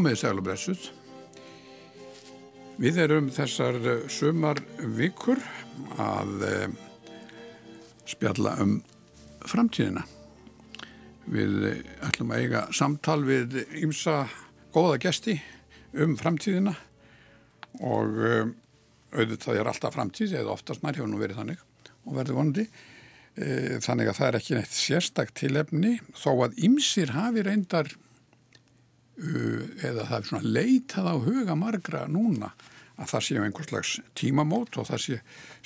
Komið sæl og blessuð. Við erum þessar sumar vikur að eh, spjalla um framtíðina. Við ætlum að eiga samtal við ymsa góða gesti um framtíðina og eh, auðvitað er alltaf framtíð eða oftast nær hefur nú verið þannig og verður vonandi. Eh, þannig að það er ekki neitt sérstak tilefni þó að ymsir hafi reyndar eða það er svona leitað á huga margra núna að það séu einhvers slags tímamót og það sé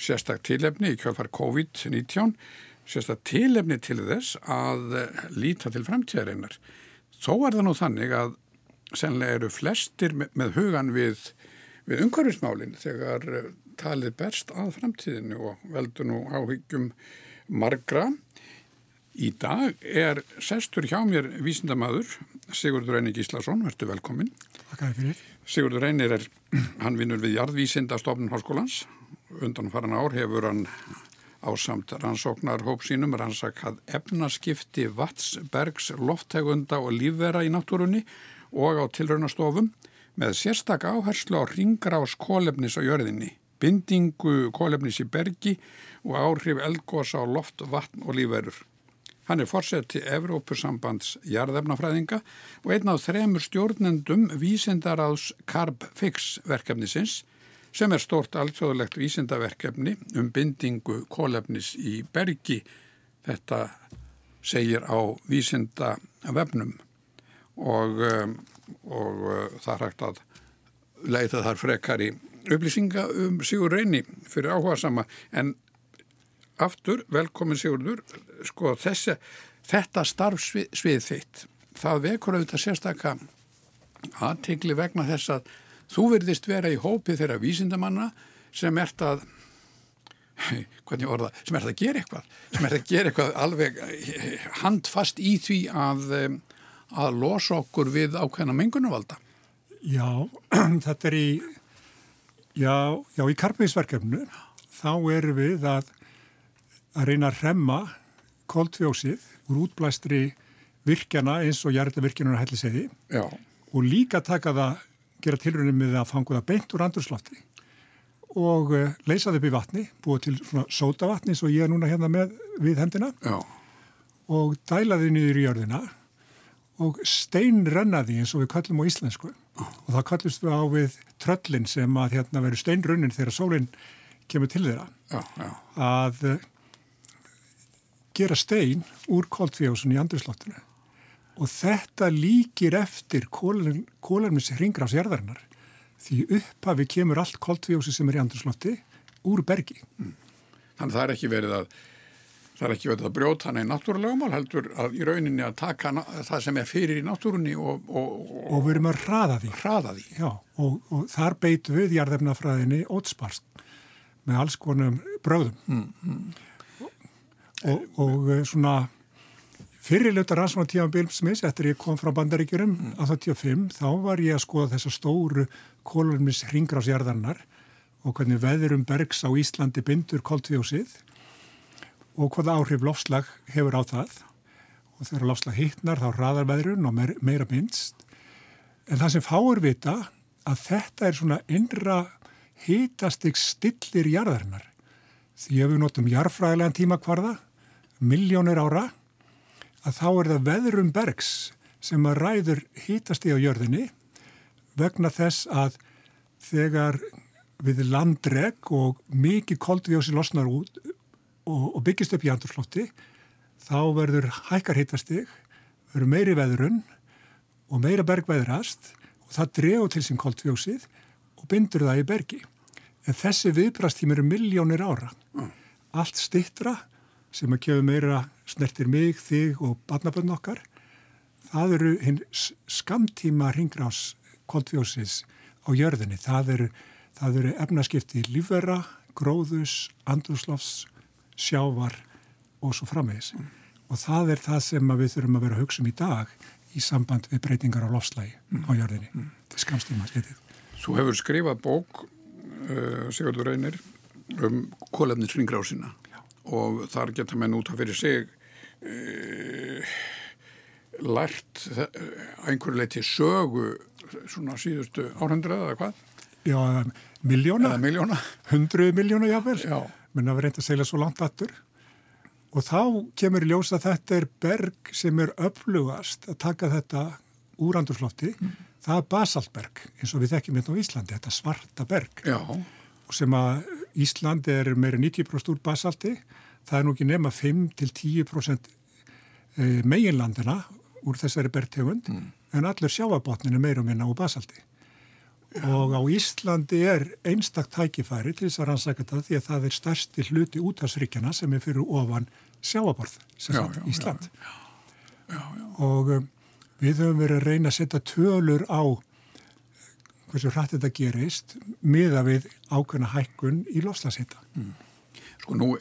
sérstak tilefni í kjálfar COVID-19 sérstak tilefni til þess að líta til framtíðarinnar. Þó er það nú þannig að sennilega eru flestir með, hugan við, við umhverfismálinn þegar talið berst að framtíðinu og veldur nú áhyggjum margra. Í dag er sestur hjá mér vísindamadur Sigurdur Reyni Gíslason, verður velkomin. Takk fyrir. Sigurdur Reynir er, hann vinnur við Jarðvísindastofnun Háskólans. Undan faran ár hefur hann ásamt rannsóknar hóp sínum rannsakað efnaskipti vatsbergs, loftegunda og lífvera í náttúrunni og á tilraunastofum með sérstak áherslu á ringrás kólefnis á jörðinni, bindingu kólefnis í bergi og áhrif eldgósa á loft, vatn og lífverur. Hann er fórsett til Evrópusambands jarðefnafræðinga og einn af þremur stjórnendum vísindaraðs Carb-Fix verkefnisins sem er stort alþjóðlegt vísindaverkefni um bindingu kólefnis í bergi. Þetta segir á vísindavefnum og, um, og uh, það hægt að leita þar frekar í upplýsinga um Sigur Reyni fyrir áhuga sama en aftur, velkomin Sigurður, sko þessi, þetta starfsvið svið þitt, það vekur auðvitað sérstakka aðtegli vegna þess að þú verðist vera í hópi þeirra vísindamanna sem ert að hvernig orða, sem ert að gera eitthvað sem ert að gera eitthvað alveg handfast í því að að losa okkur við ákveðna mengunarvalda. Já, þetta er í já, já í karpiðsverkefnu þá erum við að að reyna að remma koldfjósið úr útblæstri virkjana eins og jarðavirkjana helliseiði og líka taka það, gera tilröndum með að fanga það beint úr andurslótti og uh, leysa það upp í vatni, búa til svona sótavatni eins og ég er núna hérna með við hendina Já. og dæla þið niður í jörðina og steinrenna því eins og við kallum á íslensku Já. og það kallust við á við tröllin sem að hérna veru steinrunnin þegar sólinn kemur til þeirra Já, að uh, gera stein úr koltfjósun í andurslóttinu og þetta líkir eftir kólarmis hringrásjærðarinnar því upphafi kemur allt koltfjósi sem er í andurslótti úr bergi. Mm. Þannig að það er ekki verið að það er ekki verið að brjóta hana í náttúrulegumál heldur að í rauninni að taka það sem er fyrir í náttúrunni og, og, og, og við erum að hraða því. Hraða því. Já, og þar beitu við jarðefnafræðinni ótsparst með alls konum bröðum. Mm, mm og, og eh, svona fyrirlauta rannsóna tíma bilsmis eftir ég kom frá bandaríkjurum mm. 85 þá var ég að skoða þessa stóru kólumnis hringrásjarðarnar og hvernig veðurum bergs á Íslandi bindur koltfjósið og hvaða áhrif lofslag hefur á það. Og þegar lofslag hittnar þá raðar veðrun og meira, meira minnst. En það sem fáur vita að þetta er svona innra hitastig stillir jarðarinnar. Því ef við notum jarfræðilegan tímakvarða miljónir ára að þá er það veðrum bergs sem að ræður hítast í á jörðinni vegna þess að þegar við landreg og mikið koldvíósi losnar út og, og byggist upp í andurslótti þá verður hækkar hýttastig, verður meiri veðrun og meira bergveðrast og það dregu til sín koldvíósið og bindur það í bergi. En þessi viðbrastími eru miljónir ára. Allt stittra sem að kemur meira snertir mig, þig og barnabönn okkar, það eru hinn skamtíma ringrás koldfjósis á jörðinni. Það eru, það eru efnaskipti lífverra, gróðus, andrúslofs, sjávar og svo framvegis. Mm. Og það er það sem við þurfum að vera að hugsa um í dag í samband við breytingar á lofslægi mm. á jörðinni. Mm. Þetta er skamstíma slitið. Þú hefur skrifað bók, uh, Sigurður Reynir, um kólefnis ringrásina og þar geta menn út af fyrir sig uh, lært einhverju leiti sögu svona síðustu áhrundrið eða hvað? Já, miljóna. Miljóna. Hundruð miljóna jáfnvel. Já. Menn að vera reynd að segla svo langt aftur. Og þá kemur í ljós að þetta er berg sem er öflugast að taka þetta úr andurslofti. Mm. Það er basaltberg eins og við þekkjum hérna á Íslandi, þetta svarta berg. Já. Sem að Íslandi er meira 90% úr basalti. Það er nú ekki nema 5-10% eh, meginlandina úr þessari bergtegund mm. en allur sjáabotnin er meira og minna úr basalti. Já. Og á Íslandi er einstak tækifæri til þess að rannsaka það því að það er stærsti hluti útafsríkjana sem er fyrir ofan sjáaborð, sem sagt Ísland. Já, og um, við höfum verið að reyna að setja tölur á hversu hrætt þetta gerist miða við ákveðna hækkun í lofslagshitta. Mm. Sko nú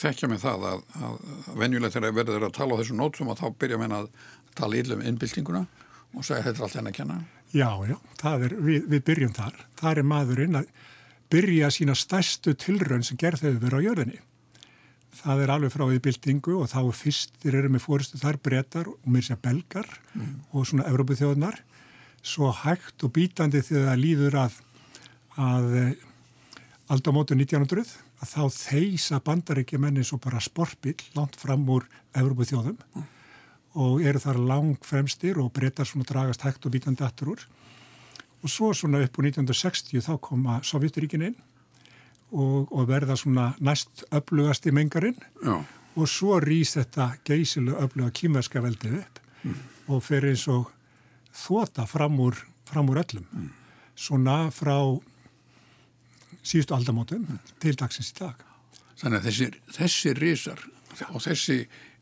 þekkja mig það að, að, að venjulegt að verður að tala á þessu nótsum og þá byrja mér að tala íllum innbyltinguna og segja þetta er allt henn að kenna. Já, já, er, við, við byrjum þar. Það er maðurinn að byrja sína stærstu tilraun sem gerð þau verið á jörðinni. Það er alveg frá því byltingu og þá er fyrstir eru með fóristu þar breytar og mér sé belgar mm. og svona Európu þjóðnar. Svo hægt og bítandi þegar það líður að, að eh, aldamótu 1900 að þá þeisa bandaríkja menni svo bara sportbill langt fram úr Európu þjóðum mm. og eru þar lang fremstir og breytar svona dragast hægt og bítandi aftur úr. Og svo svona upp úr 1960 þá koma Sovjetiríkin inn og, og verða svona næst öflugast í mengarinn Já. og svo rýs þetta geysilu öfluga kýmverska veldið upp mm. og fer eins og þóta fram úr, fram úr öllum. Mm. Svona frá síðustu aldamótum mm. til dagsins í dag. Þannig að þessi, þessi risar og þessi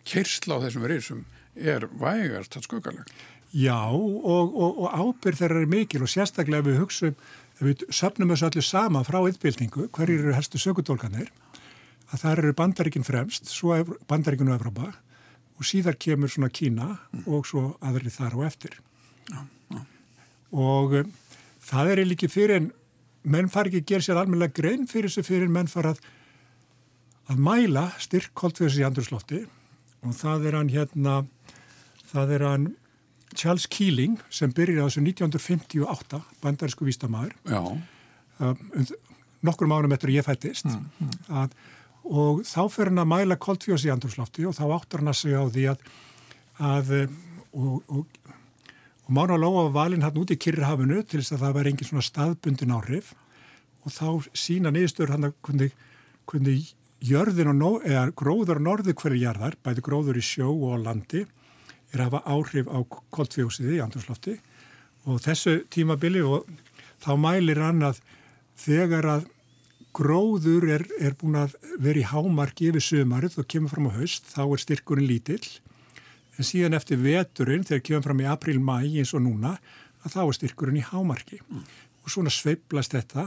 kyrsla á þessum risum er vægast að skugalega. Já og, og, og ábyrð þeirra er mikil og sérstaklega við hugsaum, við söpnum þessu allir sama frá ytbildingu, hverjir eru helstu sökutólkanir, að það eru bandaríkinn fremst, svo bandaríkinn og Evrópa og síðar kemur svona Kína mm. og svo aðri þar og eftir. Já, já. Og um, það er líki fyrir en menn fari ekki að gera sér almennilega grein fyrir þessu fyrir menn fara að, að mæla styrk koltfjöðs í andurslofti og það er hann hérna, það er hann Charles Keeling sem byrjir á þessu 1958, bandarísku vístamæður, um, nokkur mánum eftir ég fættist, mm, mm. Að, og þá fyrir hann að mæla koltfjöðs í andurslofti og þá áttar hann að segja á því að, að og, og og Mána Lóa var valinn hann út í Kirrhafinu til þess að það væri engin svona staðbundin áhrif. Og þá sína niðurstöður hann að hvernig, hvernig jörðin og nó, eða gróður og norðu hverju jarðar, bæði gróður í sjó og landi, er að hafa áhrif á koltfjósiði í andurslofti og þessu tímabili og þá mælir hann að þegar að gróður er, er búin að vera í hámarki yfir sömarið og kemur fram á haust, þá er styrkurinn lítill en síðan eftir veturinn þegar kemur fram í april-mæ eins og núna að þá er styrkurinn í hámarki mm. og svona sveiblast þetta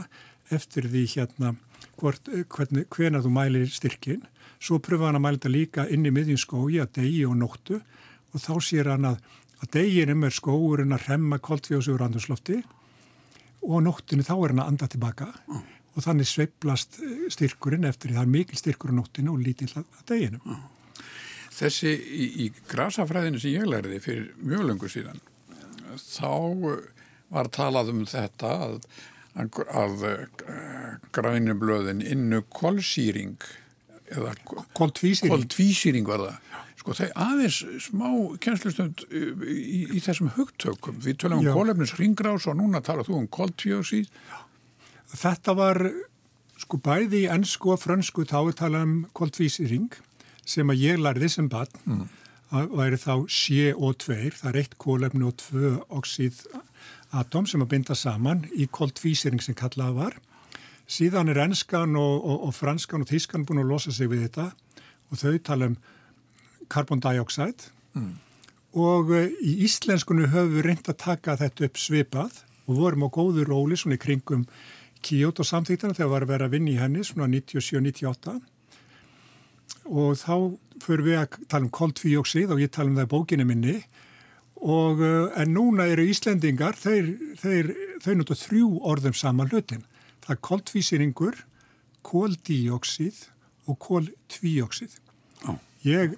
eftir því hérna hvort, hvernig, hvena þú mælir styrkin svo pröfa hann að mæla þetta líka inn í miðjum skói að degi og nóttu og þá sér hann að, að deginum er skóurinn að remma koltfjóðsögur andurslofti og nóttinu þá er hann að anda tilbaka mm. og þannig sveiblast styrkurinn eftir því það er mikil styrkur á nóttinu og lítill að deginum. Mm. Þessi í, í grasafræðinu sem ég lærði fyrir mjög lengur síðan, þá eh, var talað um þetta að, að, að eh, grænublöðin innu kolsýring eða koltvísýring var það. Sko það er aðeins smá kjænslustund í, í, í þessum hugtökum. Við tölum um kólefnis ringrás og núna talað þú um koltvíósíð. Þetta var sko bæði í ennsku og frönsku þá við tala um koltvísýring sem að ég lærði sem barn mm. væri þá CO2, það er eitt kólefni og tvö oxíð atom sem að binda saman í koltvísering sem kallaða var. Síðan er ennskan og, og, og franskan og þískan búin að losa sig við þetta og þau tala um carbon dioxide mm. og uh, í íslenskunni höfum við reynd að taka þetta upp svipað og vorum á góðu róli svona í kringum Kyoto samþýttina þegar var að vera að vinna í henni svona 97-98 og þá fyrir við að tala um koltvíóksið og ég tala um það í bókinu minni og eh, en núna eru Íslendingar, þeir, þeir, þeir notu þrjú orðum saman hlutin. Það er koltvísýringur, koldíóksið og koltvíóksið. Oh. Ég,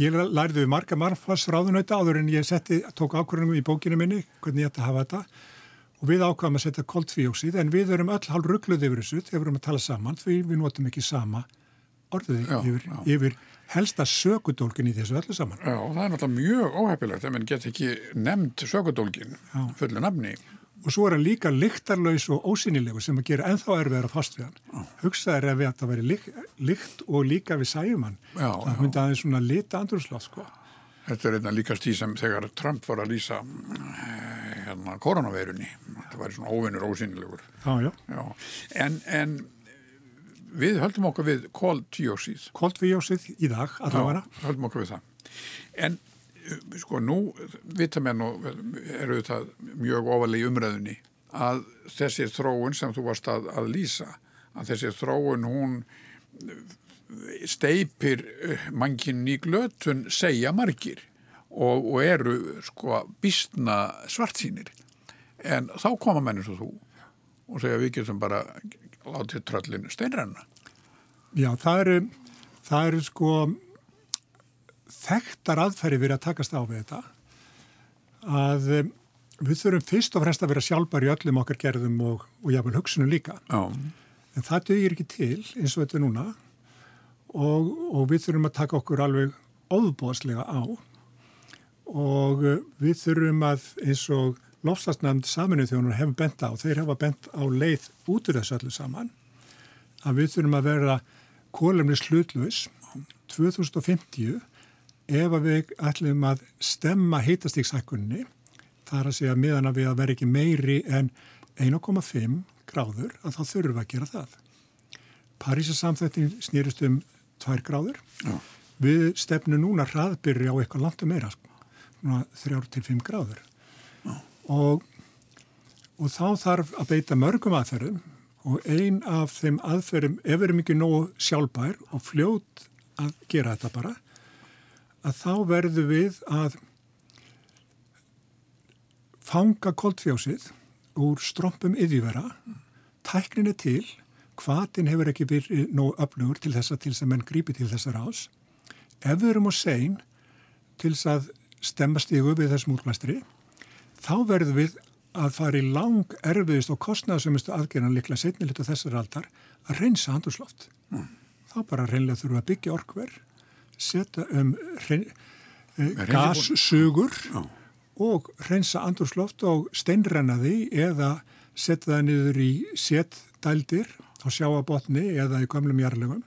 ég lærði við marga marfars ráðunauta áður en ég setti, tók ákvörðunum í bókinu minni, hvernig ég ætti að hafa þetta og við ákvæmum að setja koltvíóksið en við erum öll hálf ruggluð yfir þessu þegar við erum að tala saman því við notum ekki sama orðið já, yfir, já. yfir helsta sökudólkin í þessu öllu saman. Já, það er náttúrulega mjög óhefilegt ef mann get ekki nefnt sökudólkin fullu nafni. Og svo er hann líka lyktarlaus og ósynilegu sem að gera enþá erfiðar að fast við hann. Hugsaður ef þetta veri lykt, lykt og líka við sæjum hann. Já, það myndi aðeins svona lita andrúrslótt sko. Þetta er einna líkast í sem þegar Trump var að lýsa eh, hérna koronaveirunni. Þetta var svona óvinnur ósynilegur. Já, já. já. En, en við höldum okkur við koldvíósið. Koldvíósið í dag, allavega. Já, höldum okkur við það. En uh, sko nú vitamenn og eru þetta mjög ofalegi umræðunni að þessi þróun sem þú varst að, að lýsa, að þessi þróun hún steipir uh, mannkinn í glötun segja margir og, og eru sko býstna svartsýnir. En þá koma mennir svo þú og segja við getum bara látið tröllinu steinrenna. Já, það eru, það eru sko þekktar aðferði verið að takast á við þetta að um, við þurfum fyrst og fremst að vera sjálfbar í öllum okkar gerðum og, og jáfnvel hugsunum líka. Já. En það dögir ekki til eins og þetta er núna og, og við þurfum að taka okkur alveg óðbóðslega á og uh, við þurfum að eins og lofslagsnæmd saminuð þjónur hefur bent á, þeir hafa bent á leið út úr þessu öllu saman að við þurfum að vera kólumni slutluðs 2050 ef að við ætlum að stemma heitastíksækunni þar að segja meðan að við að vera ekki meiri en 1,5 gráður að þá þurfum við að gera það. Parísa samþettin snýrist um 2 gráður. Já. Við stefnum núna hraðbyrri á eitthvað langt um meira, sko. 3-5 gráður og, og þá þarf að beita mörgum aðferðum og ein af þeim aðferðum, ef við erum ekki nógu sjálfbær og fljót að gera þetta bara, að þá verður við að fanga koldfjósið úr strómpum yðjuvera, tækninni til, hvaðin hefur ekki verið nógu öflugur til þess að menn grípi til þessar ás. Ef við erum á sein til þess að stemma stígu við þessum útmæstri, þá verðum við að fara í lang erfiðist og kostnæðasumistu aðgerðan líklega setnilitu þessar aldar að reynsa handusloft. Mm. Þá bara reynlega þurfum við að byggja orkverð, setja um reyn, eh, gassugur oh. og reynsa andurslóft og steinrenna því eða setja það niður í setdældir á sjáabotni eða í gamlum jarlegum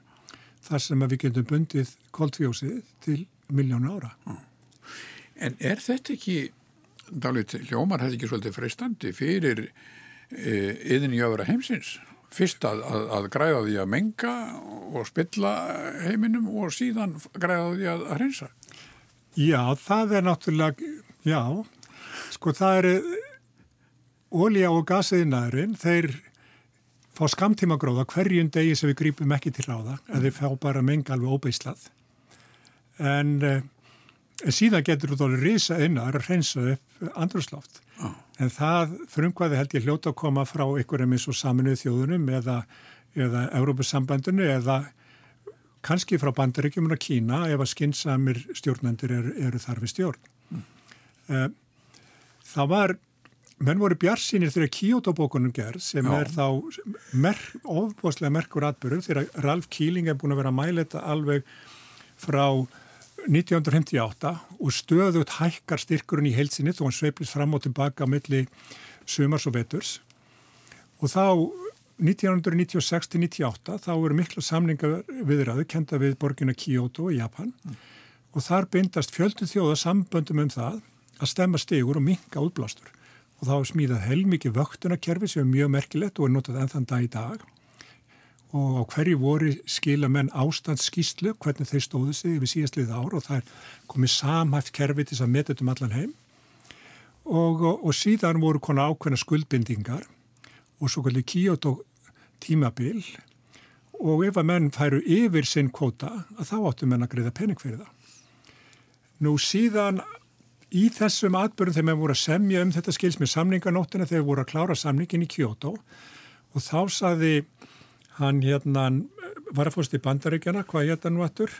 þar sem við getum bundið koldfjósið til miljónu ára. Oh. En er þetta ekki dálit hljómar þetta ekki svolítið freistandi fyrir yðin í öfra heimsins. Fyrst að, að, að græða því að menga og spilla heiminum og síðan græða því að, að hreinsa. Já, það er náttúrulega já, sko það er ólíja og gasiðinæðurinn þeir fá skamtíma gróða hverjum degi sem við grípum ekki til á það, eða þeir fá bara menga alveg óbeislað. En En síðan getur þú þóli risa innar að reynsa upp andrusláft. Oh. En það frumkvæði held ég hljóta að koma frá einhverjum eins og saminuð þjóðunum eða, eða Európusambandinu eða kannski frá bandaríkjumuna Kína ef að skinsamir stjórnendur eru, eru þar við stjórn. Mm. Það var, menn voru bjarsínir þegar Kyoto-bókunum gerð sem Já. er þá mer, ofboslega merkur atbyrðu þegar Ralf Kíling er búin að vera að mæla þetta alveg frá 1958 og stöðut hækkar styrkurinn í heilsinni þó hann sveiplist fram og tilbaka á milli sumars og veturs. Og þá 1996-98 þá eru mikla samninga viðræðu kenda við borgina Kyoto í Japan. Mm. og þar bindast fjöldu þjóða samböndum um það að stemma stegur og minka útblástur. Og þá smíðað heilmikið vöktunarkerfi sem er mjög merkilegt og er notað enn þann dag í dag og á hverju voru skila menn ástandsskýslu hvernig þeir stóðu sig yfir síðastlið ár og það er komið samhæft kerfi til þess að metja um allan heim og, og, og síðan voru konar ákveðna skuldbindingar og svo kallið Kyoto tímabil og ef að menn færu yfir sinn kvota að þá áttu menn að greiða pening fyrir það. Nú síðan í þessum atbyrjum þegar menn voru að semja um þetta skils með samninganóttina þegar voru að klára samningin í Kyoto og þá saði hann hérna var að fórst í bandaríkjana, hvað hétt hann nú aftur?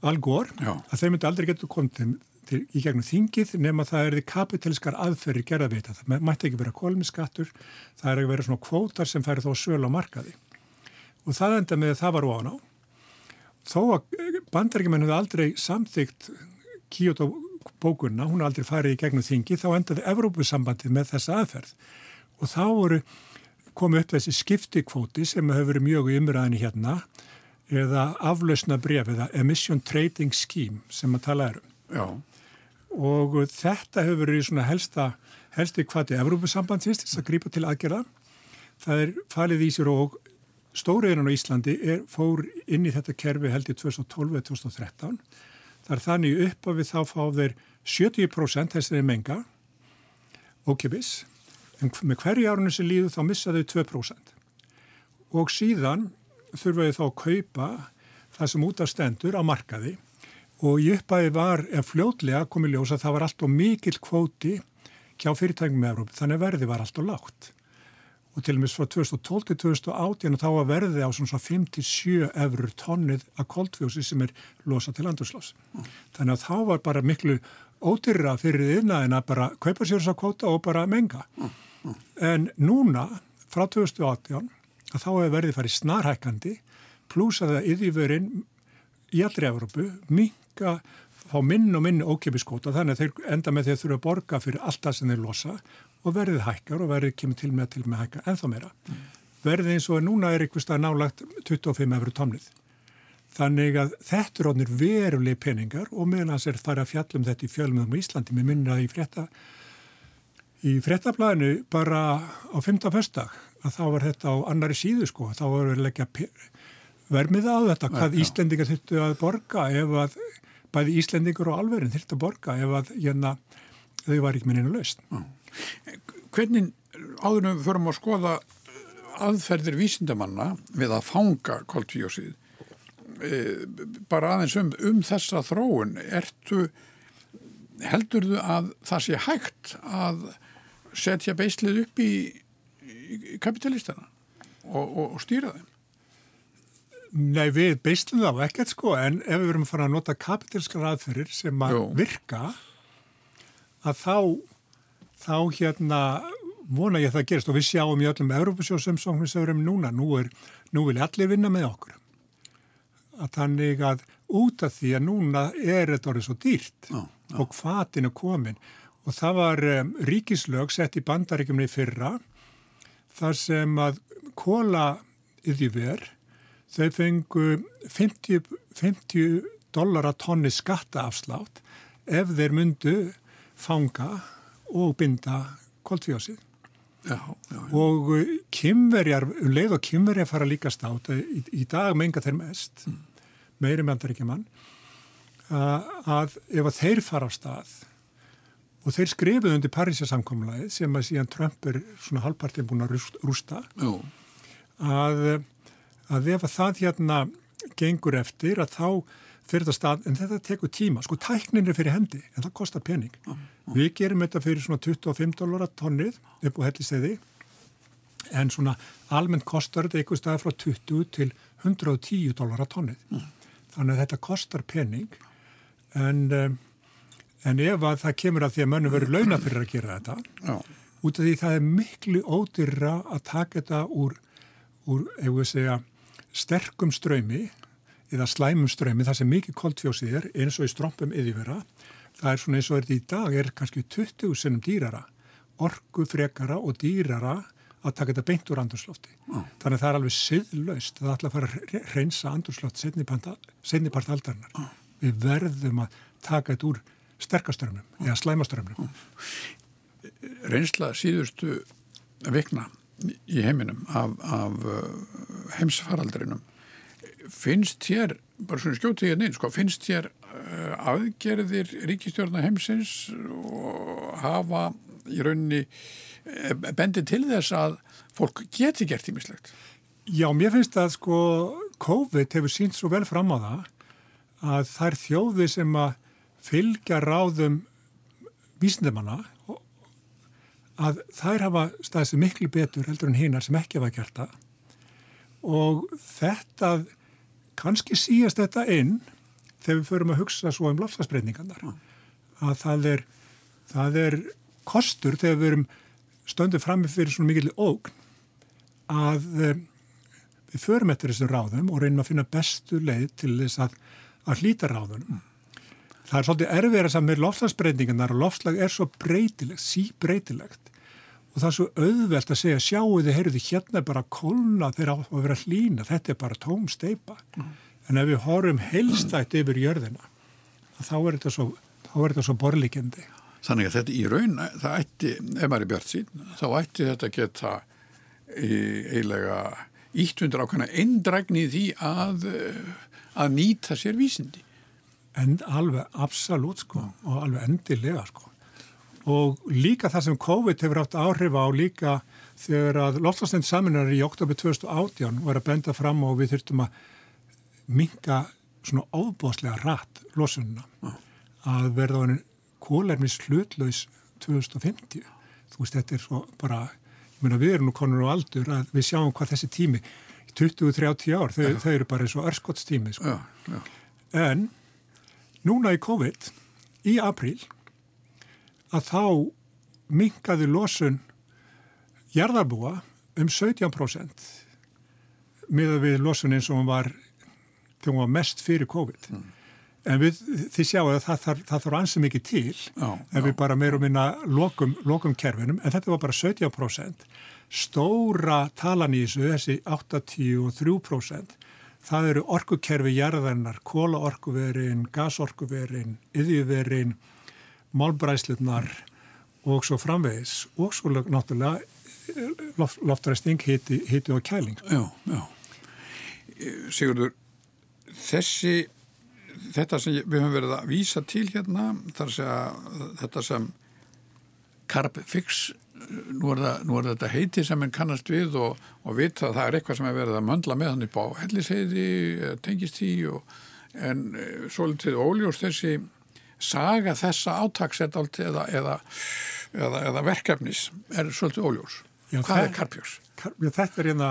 Al Gore, Já. að þeir myndi aldrei geta komið til, til, í gegnum þingið nema það er því kapitalskar aðferri gerða við þetta. Það mætti ekki vera kolmiskattur, það er að vera svona kvótar sem færi þó söl á markaði. Og það enda með að það var ofan á. Þó að bandarækjumenn hefði aldrei samþygt Kyoto bókunna, hún aldrei farið í gegnum þingið, þá endaði Evrópusambandið með þessa aðferð. Og þá voru komið upp þessi skiptikvóti sem hefur verið mjög umræðinni hérna eða aflausna bref eða emission trading scheme sem að tala erum. Já. Og þetta hefur verið svona helsta, helsti hvati Evrópusambandsins til að grípa til aðgerða. Það er falið í sér og stóriðurinn á Íslandi er, fór inn í þetta kerfi held í 2012-2013. Það er þannig upp að við þá fá þeir 70% þessari menga ókipis en með hverju árunni sem líður þá missa þau 2%. Og síðan þurfa þau þá að kaupa það sem út af stendur á markaði og í uppæði var, ef fljótlega komið ljós að það var allt og mikil kvóti kjá fyrirtækjum með Európa, þannig að verði var allt og lágt. Og til og meins frá 2012 til 2018 þá var verði á svona 5-7 eurur tonnið af koldfjósi sem er losa til andurslás. Mm. Þannig að þá var bara miklu ódyrra fyrir yfirnaðin að bara kaupa sér þessa kvóta og bara menga. Mm. En núna, frá 2018, að þá hefur verið farið snarhækandi pluss að það yfirverinn í allri Európu minga fá minn og minn ókepiskóta þannig að þeir enda með því að þurfa að borga fyrir allt það sem þeir losa og verðið hækkar og verðið kemur til með að til með hækka ennþá meira. Mm. Verðið eins og núna er einhvers stað nálagt 25 eurur tómlið. Þannig að þetta er ónir verulegi peningar og meðan þess er það að fjallum þetta í fjölmöðum í Íslandi. Mér minnir að í frétta í fréttablaðinu bara á 15. förstak að þá var þetta á annari síðu sko, þá var við leggja vermið á þetta, hvað ja, Íslendingar þurftu að borga ef að bæði Íslendingur og alverðin þurftu að borga ef að hérna, þau var ekki minninu laust. Hvernig áðurum förum að skoða aðferðir vísindamanna við að fanga koltvíósið e, bara aðeins um, um þessa þróun ertu heldur þú að það sé hægt að setja beislið upp í kapitalistana og, og, og stýra þeim? Nei, við beistum þá ekkert sko, en ef við verum að fara að nota kapitalskar aðferðir sem að Jó. virka, að þá, þá hérna vona ég að það gerist og við sjáum í öllum Európasjósum sem við segurum núna, nú, er, nú vil allir vinna með okkur. Að þannig að út af því að núna er þetta orðið svo dýrt já, já. og hvaðin er komin og það var um, ríkislög sett í bandaríkjumni fyrra þar sem að kóla yfir þau fengu 50, 50 dólar að tonni skattaafslátt ef þeir myndu fanga og binda já. Og kymverjar, um leið og kymverjar fara líka státt, í, í dag menga þeir mest, mm. meiri meðandar ekki mann, að ef að þeir fara á stað og þeir skrifuð undir Parísasamkomlaðið sem að síðan Trump er svona halvpartið búin að rústa. Að, að ef að það hérna gengur eftir að þá fyrir það stað, en þetta tekur tíma. Sko tæknin er fyrir hendi, en það kostar pening. Já. við gerum þetta fyrir svona 25 dólar að tonnið upp á hellisteði en svona almennt kostar þetta eitthvað stað frá 20 til 110 dólar að tonnið. Já. þannig að þetta kostar pening. En um, En ef að það kemur að því að mönnum verður launa fyrir að gera þetta, Já. út af því það er miklu ódyrra að taka þetta úr, úr ef við segja, sterkum ströymi eða slæmum ströymi, það sem mikið koltfjósið er, eins og í strómpum yfirvera, það er svona eins og þetta í dag er kannski 20 senum dýrara, orgu frekara og dýrara að taka þetta beint úr andurslófti. Já. Þannig að það er alveg siðlaust, það ætla að fara að reynsa andurslóft setnipart aldarinnar. Við verðum að taka þetta úr sterkaströmmum eða slæmaströmmum. Reynsla síðustu vikna í heiminum af, af uh, heimsfaraldrinum finnst hér, bara svona skjótið hérna inn, sko, finnst hér uh, aðgerðir ríkistjórna heimsins og hafa í rauninni eh, bendi til þess að fólk geti gert ímislegt? Já, mér finnst að sko COVID hefur sínt svo vel fram á það að þær þjóði sem að fylgja ráðum vísindamanna að þær hafa staðið sem miklu betur heldur en hinnar sem ekki hafa gert það. Og þetta kannski síast þetta inn þegar við förum að hugsa svo um lofslagsbreyningarnar að það er, það er kostur þegar við erum stöndum frammi fyrir svona mikil ógn að um, við förum eftir þessum ráðum og reynum að finna bestu leið til þess að, að hlýta ráðunum. Það er svolítið erfið að með loftslagsbreytingarnar og loftslag er svo breytilegt, síbreytilegt og það er svo auðvelt að segja sjáu þið, heyrðu þið, hérna er bara kólna þegar á að vera hlýna, þetta er bara tóm steipa. Mm. En ef við horfum heilstætt yfir jörðina, þá er þetta svo, svo borlíkendi. Þannig að þetta í raun, það ætti, ef maður er bjart sín, þá ætti þetta geta eiginlega ítt undir ákvæmna eindrækni því að, að nýta sér vísindi. En alveg absolutt sko og alveg endilega sko. Og líka það sem COVID hefur átt áhrif á líka þegar að loftslagstend saminar í oktober 2018 var að benda fram og við þurftum að minga svona óbóðslega rætt losununa ah. að verða á henni kólermis hlutlaus 2050. Þú veist, þetta er svo bara, ég meina við erum nú konur á aldur að við sjáum hvað þessi tími, 20-30 ár, þau, þau eru bara eins og örskottstími, sko. Já. En núna í COVID, í april, að þá mingaði losun jarðarbúa um 17% með að við losun eins og hún var hún var mest fyrir COVID. Mm. En við, þið sjáu að það þarf, þarf ansið mikið til já, en við bara meirum minna lokum, lokum kerfinum en þetta var bara 17%. Stóra talan í þessu, þessi 83%, það eru orkukerfi jarðarinnar, kólaorkuverin, gasorkuverin, yðjuverin, málbræslunar og svo framvegis og svo náttúrulega loft, loftræsting, hiti, hiti og kæling. Já, já. Sigurður, þessi þetta sem við höfum verið að vísa til hérna, þar að þetta sem Carb Fix nú er, það, nú er þetta heiti sem henn kannast við og, og vita að það er eitthvað sem er verið að möndla með hann upp á helliseiði, tengist því og, en e, svolítið óljós þessi saga þessa átaksett eða, eða, eða verkefnis er svolítið óljós. Já, Hvað er Carpjós? Þetta er, hérna,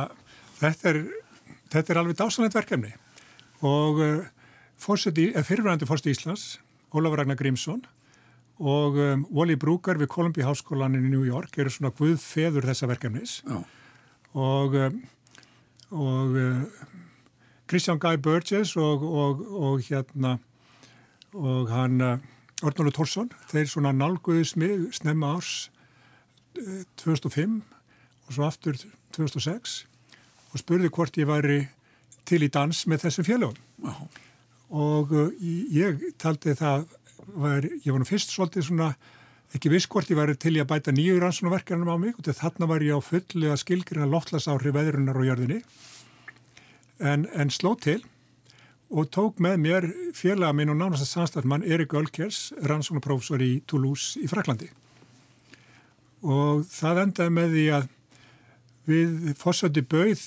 þetta er, þetta er alveg dásanlegt verkefni og fyrirvæðandi fórstu Íslands, Ólafur Ragnar Grímsson og um, Wally Brúkar við Columbia Háskólanin í New York eru svona guðfeður þessa verkefnis oh. og, um, og uh, Christian Guy Burgess og, og, og hérna og hann uh, Ornólu Tórsson, þeir svona nálguðis mig snemma árs uh, 2005 og svo aftur 2006 og spurði hvort ég væri til í dans með þessum fjölugum. Oh og uh, ég taldi það, var, ég var nú fyrst svolítið svona, ekki viss hvort ég var til í að bæta nýju rannsónaverkjarnum á mig og þarna var ég á fulli að skilgrina loftlasári veðrunar og jörðinni. En, en sló til og tók með mér félaga minn og nánast að samstæðmann Erik Ölkers, rannsónaprófessor í Toulouse í Fraklandi og það endaði með því að við fórsöndi bauð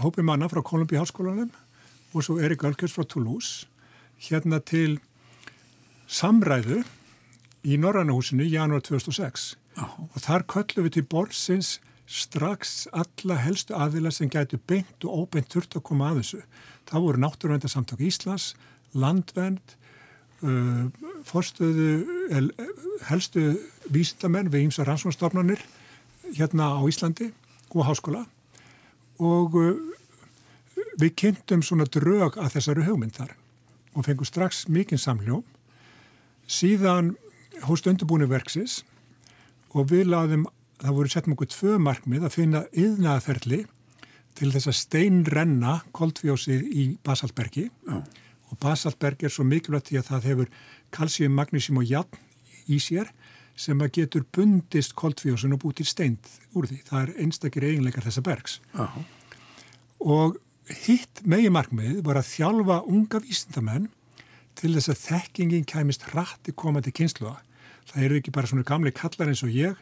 hópi manna frá Kolumbí háskólanum og svo Erik Alkjörns frá Toulouse hérna til samræðu í Norrannahúsinu í janúar 2006 oh. og þar köllum við til borðsins strax alla helstu aðila sem gætu beint og óbeint þurft að koma að þessu. Það voru náttúruvendarsamtök Íslands, landvend, uh, forstöðu, helstu vísindamenn við ímsa rannsónastofnanir hérna á Íslandi og háskóla og uh, við kynntum svona drög að þessari hugmyndar og fengum strax mikinn samljóm síðan hóst undirbúinu verksis og við laðum, það voru sett mjög tvö markmið að finna yðnaðaferli til þess að steinrenna koldfjósið í Basaltbergi Já. og Basaltberg er svo mikilvægt því að það hefur kalsíum, magnísím og jafn í sér sem að getur bundist koldfjósun og búið til steint úr því. Það er einstakir eiginleikar þessa bergs. Já. Og hitt megi markmið var að þjálfa unga vísindamenn til þess að þekkingin kæmist hratti komandi kynsluða. Það eru ekki bara svona gamli kallar eins og ég,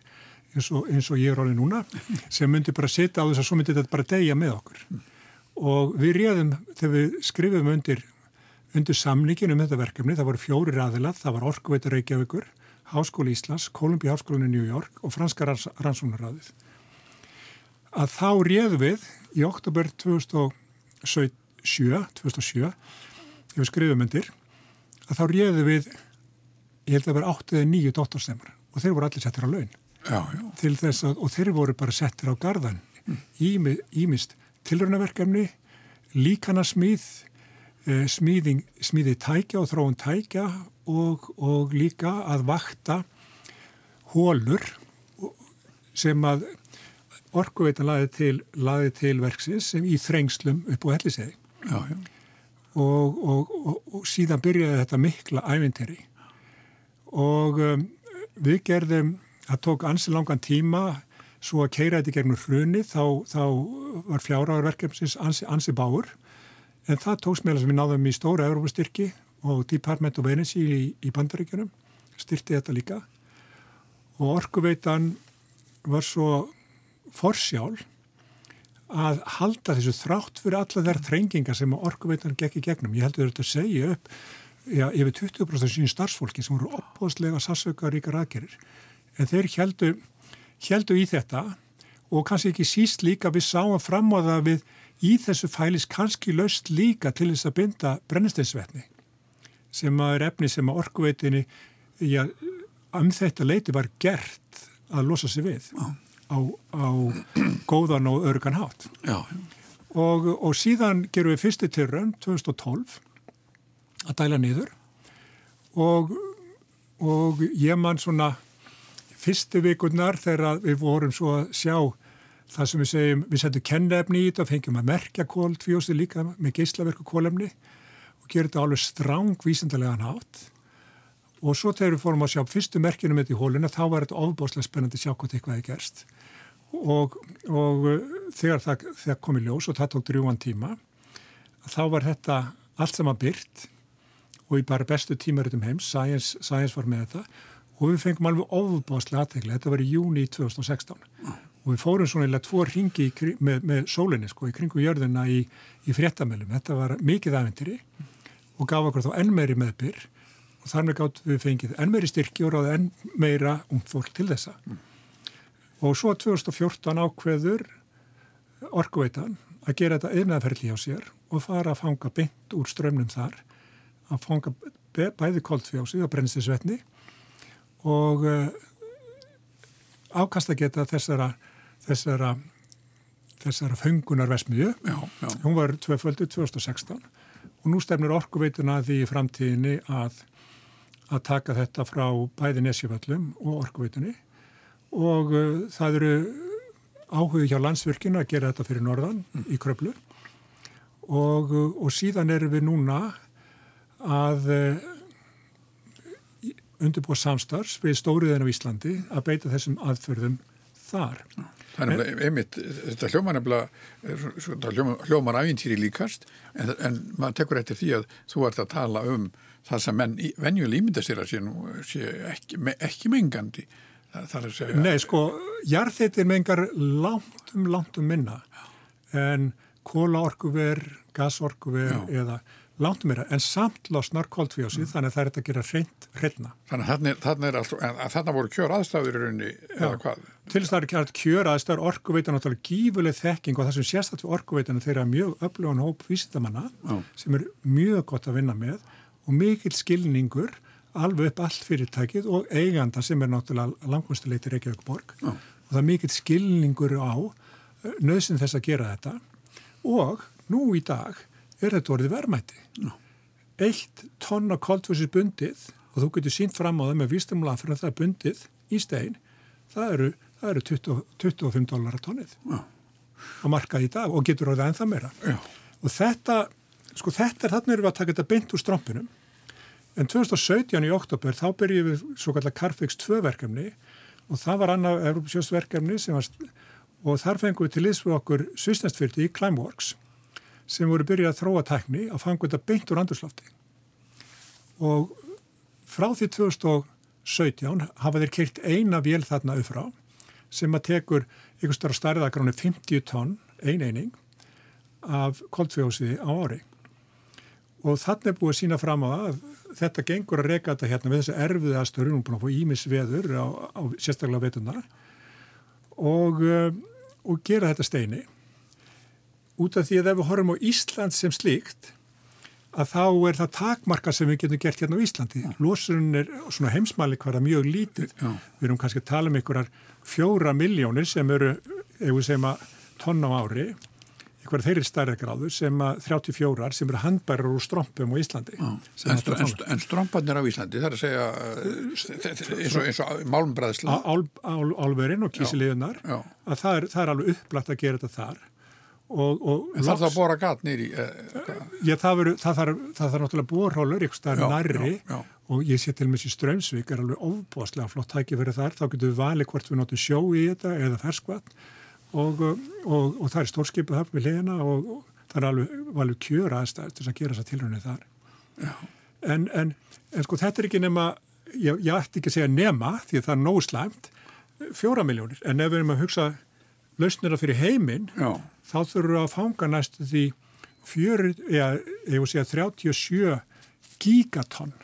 eins og, eins og ég er alveg núna, sem myndi bara setja á þess að svo myndi þetta bara deyja með okkur. Og við réðum, þegar við skrifum undir, undir samningin um þetta verkefni, það voru fjóri ræðilað, það var Orkuveitur Reykjavíkur, Háskóli Íslands, Kolumbí Háskólinu New York og Franska Rannsónaráðið. Að þá réðum við í oktober 2000 2007, 2007 ef við skrifum undir að þá réðum við ég held að vera 8 eða 9 dóttorstemar og þeir voru allir settir á laun já, já. til þess að, og þeir voru bara settir á gardan mm. ímist tilrönaverkefni, líkana smíð, eh, smíðing, smíði tækja og þróun tækja og, og líka að vakta hólur sem að orkuveitan laði til, til verksins sem í þrengslum upp á hellisegi og, og, og síðan byrjaði þetta mikla ævinteri og um, við gerðum, það tók ansi langan tíma svo að keira þetta gegnum hruni þá, þá var fjárháðarverkefnsins ansi, ansi báur en það tóks meðal sem við náðum í stóra Európa-styrki og Department of Energy í, í bandaríkjunum styrti þetta líka. Og orkuveitan var svo forsjál að halda þessu þrátt fyrir alla þær þrengingar sem orkuveitan gekk í gegnum. Ég heldur þetta að segja upp já, yfir 20% sín starfsfólki sem voru opbóðslega sassauka ríkar aðgerir. En þeir heldu, heldu í þetta og kannski ekki síst líka við sáum fram á það við í þessu fælis kannski laust líka til þess að binda brennisteinsvetni sem að er efni sem að orkuveitinni já, um þetta leiti var gert að losa sig við. Já á, á góðan og örgan hátt. Já. Og, og síðan gerum við fyrsti tilraun 2012 að dæla niður og, og ég man svona fyrstu vikurnar þegar við vorum svo að sjá það sem við segjum, við setjum kennefni í þetta og fengjum að merkja kóltfjósi líka með geyslaverku kólefni og gerum þetta alveg stráng vísindarlega nátt og svo þegar við fórum að sjá fyrstu merkjunum þetta í hóluna þá var þetta ofbáslega spennandi að sjá hvort eitthvað er gerst og, og uh, þegar það, það kom í ljós og það tók drjúan tíma þá var þetta allt saman byrt og í bara bestu tímaritum heims, Science, Science var með þetta og við fengum alveg ofbáslega aðtegla, þetta var í júni 2016 mm. og við fórum svona eða tvo ringi með, með sólinni sko í kringu jörðina í, í fréttamælum, þetta var mikið aðventiri og gaf okkur þá enn meiri meðbyr og þar með gátt við fengið enn meiri styrki og ráði enn meira ungd fólk til þessa. Og svo 2014 ákveður orkuveitan að gera þetta yfirnaðferðli á sér og fara að fanga bynd úr strömmnum þar, að fanga bæði koldfjósið og brennstisvetni og uh, ákast að geta þessara, þessara, þessara fengunarvesmiðu. Hún var tveföldu 2016 og nú stefnir orkuveituna því í framtíðinni að, að taka þetta frá bæði nesjaföllum og orkuveitunni og uh, það eru áhugði hjá landsvirkinu að gera þetta fyrir norðan mm. í kröflu og, uh, og síðan erum við núna að uh, undirbúa samstarfs við stóriðin á Íslandi að beita þessum aðförðum þar. Þannig að einmitt, þetta hljómar nefnilega, hljómar æfintýri líkast en, en maður tekur eftir því að þú ert að tala um það sem menn venjuleg ímynda sér að sé, sé ekki, ekki mengandi Nei, sko, jarðheitir mengar langt um, langt um minna en kólaorkuver, gasorkuver eða langt um meira, en samt losnar kóltfjósið, mm. þannig að það er þetta að gera hreint hreitna. Þannig að þarna, er alltaf, að þarna voru kjör aðstæður í rauninni, eða hvað? Til þess að það er kjör aðstæður, orkuveitan náttúrulega gífuleg þekking og það sem sérstætt við orkuveitanu þeirra mjög öflugan hóp vísindamanna sem er mjög gott að vinna með og mikill skilningur alveg upp allt fyrirtækið og eiganda sem er náttúrulega langmjöstuleitir Reykjavík borg Já. og það er mikill skilningur á eh, nöðsinn þess að gera þetta og nú í dag er þetta orðið verðmætti. Já. Eitt tonna koldfossi bundið og þú getur sínt fram á það með výstumla fyrir að það er bundið í stein, það eru, það eru 20, 25 dólar að tonnið Já. á markað í dag og getur orðið ennþa meira. Og þetta, sko þetta er þarna erum við að taka þetta bynd úr strómpinum En 2017 í oktober þá byrjum við svo kallar Carfix 2 verkefni og það var annað Europasjósverkefni var, og þar fengum við til liðs við okkur svisnestfyrti í Climeworks sem voru byrjað að þróa tækni að fanga þetta beint úr andurslofti. Og frá því 2017 hafa þeir keirt eina vél þarna auðfrá sem að tekur ykkur starf starðagráni 50 tonn ein eining af koldfjósiði á ári. Og þannig er búið að sína fram á að þetta gengur að reyka þetta hérna við þessu erfiði aðstöru, nú búin að fá ímisveður á, á sérstaklega veitunar og, uh, og gera þetta steini út af því að ef við horfum á Ísland sem slíkt að þá er það takmarka sem við getum gert hérna á Íslandi. Lósunum er svona heimsmæli hverja mjög lítið. Já. Við erum kannski að tala um einhverjar fjóra miljónir sem eru, ef við segjum að tonna á ári, einhverja þeirri stærri gráðu sem að 34 sem eru handbærar úr strómpum á Íslandi. En, str hægt að en, tonna. en strombarnir á Íslandi, það er að segja uh, eins og, eins og málmbræðsla. Ál, ál, álverin og kísiliðunar Já. að það er, það er alveg upplagt að gera þetta þar og, og En þarf það loks- að bora gat nýri? Já, það, það, þarf, það þarf náttúrulega bórhólur ykkur staðar nærri já, já. og ég sé til með þessi strömsvík er alveg ofbúaslega flott tæki fyrir þar, þá getum við valið hvort við notum sjó í þetta eða ferskvatn og, og, og það er stórskipið þar við hliðina og, og það er alveg, alveg kjör aðstæður til að gera þessa tilrunni þar. En, en, en sko þetta er ekki nema, ég, ég ætti ekki að segja nema því að það er nóg slæmt, fjóra miljónir, en ef við erum að hugsa lausnira fyrir heiminn, þá þurfum við að fanga næstu því fjöru, eða, ég vil segja 37 gigatonn.